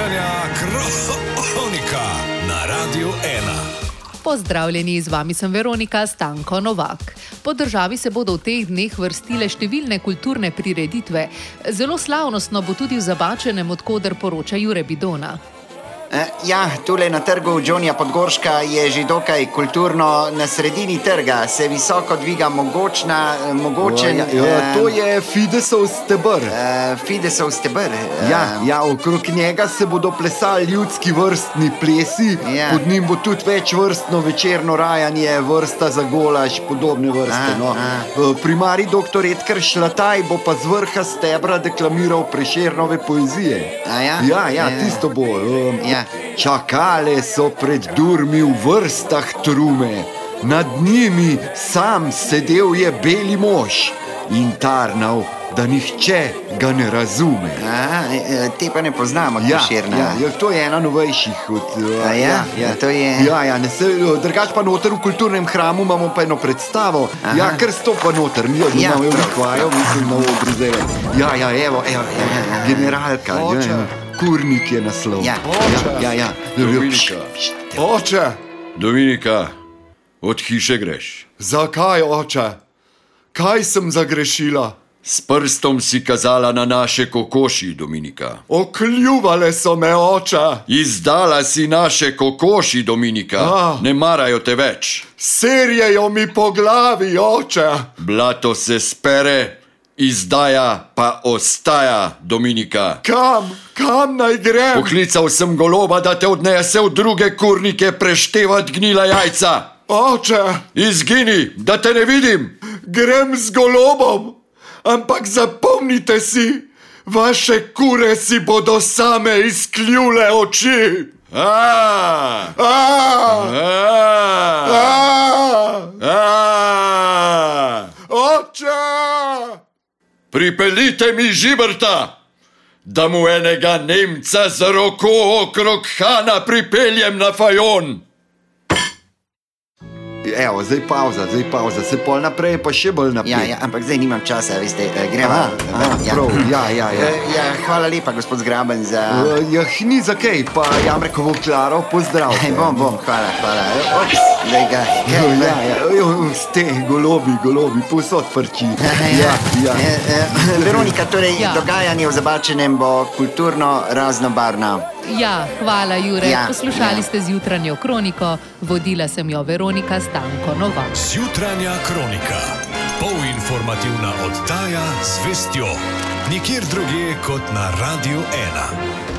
Jutranja kronika na Radiu 1. Pozdravljeni, z vami sem Veronika Stanko Novak. Po državi se bodo v teh dneh vrstile številne kulturne prireditve. Zelo slavnostno bo tudi v Zabačenem, odkuder poroča Jure Bidona. Eh, Ja, tule na trgu Džonija Podgorška je že dokaj kulturno, na sredini trga se visoko dviga mogočna, eh, mogočen. Ja, ja, to je Fidesov stebr. Uh, Fidesov stebr. eh, Ja, ja, okrog njega se bodo plesali ljudski vrstni plesi, Ja. pod njim bo tudi večvrstno večerno rajanje, vrsta za golaž, podobne vrste. A, No. a. Eh, Primarij dr. Edgar Šlataj bo pa z vrha stebra deklamiral prešernove poezije. A ja? Ja, ja, Ja. tisto bo. Um, Ja. Čakale so pred durmi v vrstah trume, nad njimi sam sedel je beli mož in tarnal, da nihče ga ne razume. A, eh, te pa ne poznamo, Ja, Koširna. ja, ja, to je ena novejših. Od, uh, A ja? Ja, to je- Ja, ja, ne se, uh, drugač pa noter v kulturnem hramu imamo pa eno predstavo. Aha. Ja, ker stopa noter, mi jo Ja, imamo prav. ukvarjal, mislim na odru zdaj. Ja, ja, evo, evo, ja. generalka, ja, Oče. ja, kurnik je naslov. Ja. ja, ja. ja. Dominika. Oče, Dominika, od hiše greš. zakaj oče? Kaj sem zagrešila? S prstom si kazala na naše kokoši, Dominika. Okljuvale so me oče, Izdala si naše kokoši, Dominika. A. Ne marajo te več. serjejo mi po glavi oče. Blato se spere, izdaja pa ostaja, Dominika. Kam, kam naj grem? Poklical sem goloba, da te odnese v druge kurnike preštevat gnila jajca. Oče, Izgini, da te ne vidim. grem z golobom, ampak zapomnite si, vaše kure si bodo same izkljule oči. A, A, a, a, a. oče! Pripeljite mi žibrta, da mu enega Nemca z roko okrog Hana pripeljem na fajon. Evo, zdaj pauza, zdaj pauza, se pol naprej, pa še bolj naprej. Ja, ja, ampak zdaj nimam časa, veste, eh, gremo. Aha, aha, prav, ja, ja, ja. Eh, ja, hvala lepa, gospod Zgraben, za. Uh, ja, ni za kaj, pa Jamrekovo Klaro pozdrav. Ej, bom, bom, hvala, hvala. Eh, Ops, da ga. Ja, ja, ja, ste golobi, golobi, posod frči. Ja, ja. Eh, eh, Veronika, torej Ja. dogajanje v Zabačenem bo kulturno raznobarvno. Ja, hvala, Jure. Ja, Poslušali ja. ste zjutranjo kroniko, vodila sem jo Veronika Stanko Novak. Jutranja kronika. Polinformativna oddaja z vestjo. Nikjer drugje kot na Radiu 1.